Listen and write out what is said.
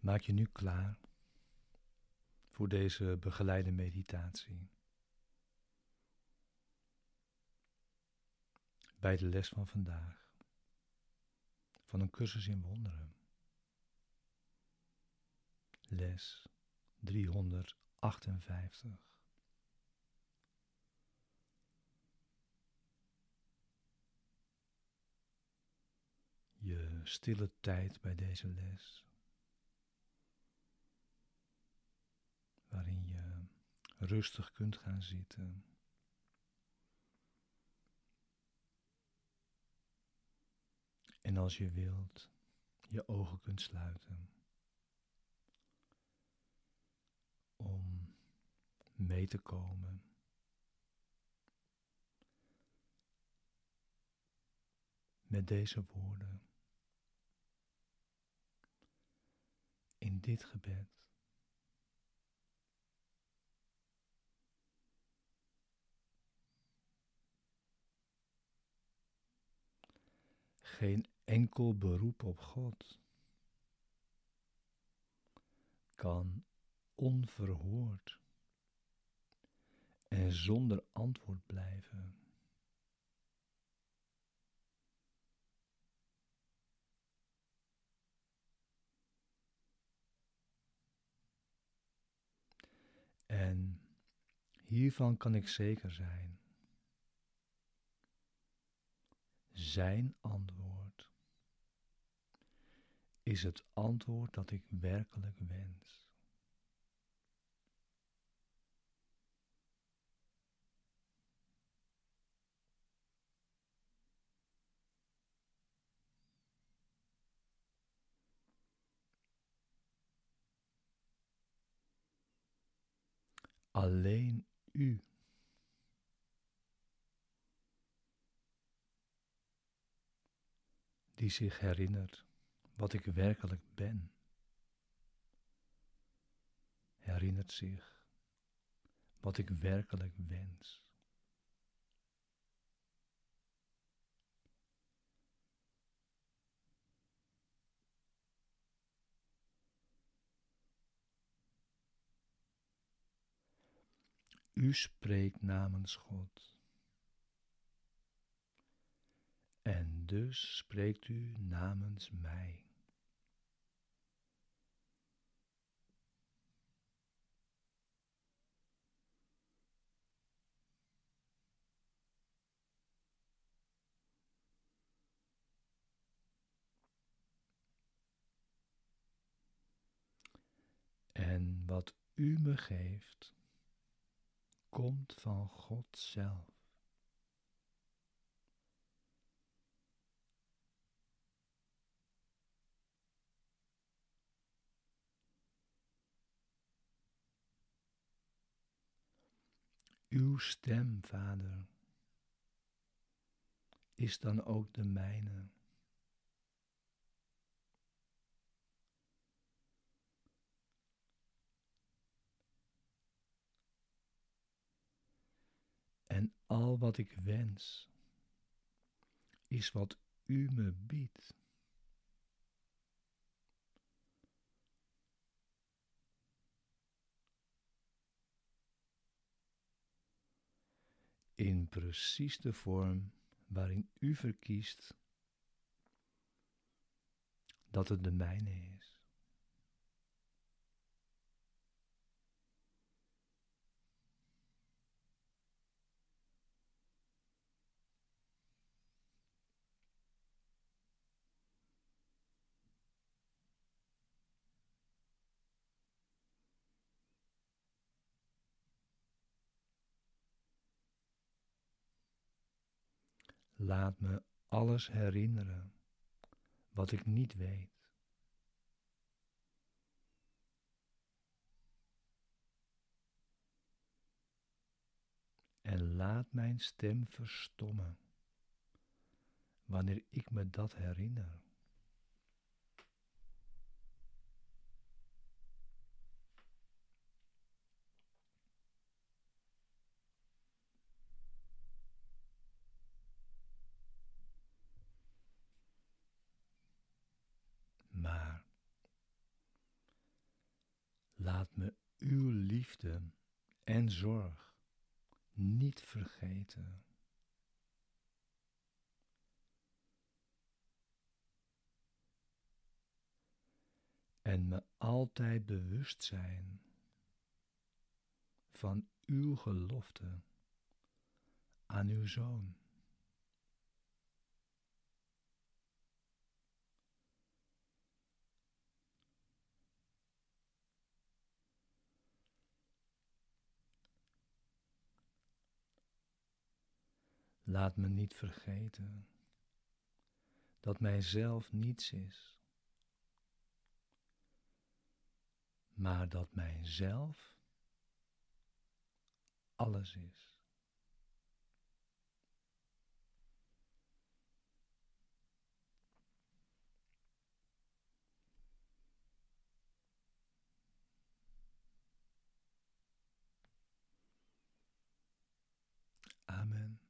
Maak je nu klaar voor deze begeleide meditatie. Bij de les van vandaag van een cursus in wonderen. Les 358. Je stille tijd bij deze les. Waarin je rustig kunt gaan zitten. En als je wilt, je ogen kunt sluiten. Om mee te komen. Met deze woorden. In dit gebed. Geen enkel beroep op God kan onverhoord en zonder antwoord blijven. En hiervan kan ik zeker zijn. Zijn antwoord is het antwoord dat ik werkelijk wens. Alleen u die zich herinnert wat ik werkelijk ben, herinnert zich wat ik werkelijk wens. U spreekt namens God. En dus spreekt u namens mij. En wat u me geeft, komt van God zelf. Uw stem, Vader, is dan ook de mijne. En al wat ik wens, is wat u me biedt. In precies de vorm waarin u verkiest dat het de mijne is. Laat me alles herinneren wat ik niet weet. En laat mijn stem verstommen wanneer ik me dat herinner. Maar me uw liefde en zorg niet vergeten. En me altijd bewust zijn van uw gelofte aan uw zoon. Laat me niet vergeten dat mijzelf niets is, maar dat mijzelf alles is. Amen.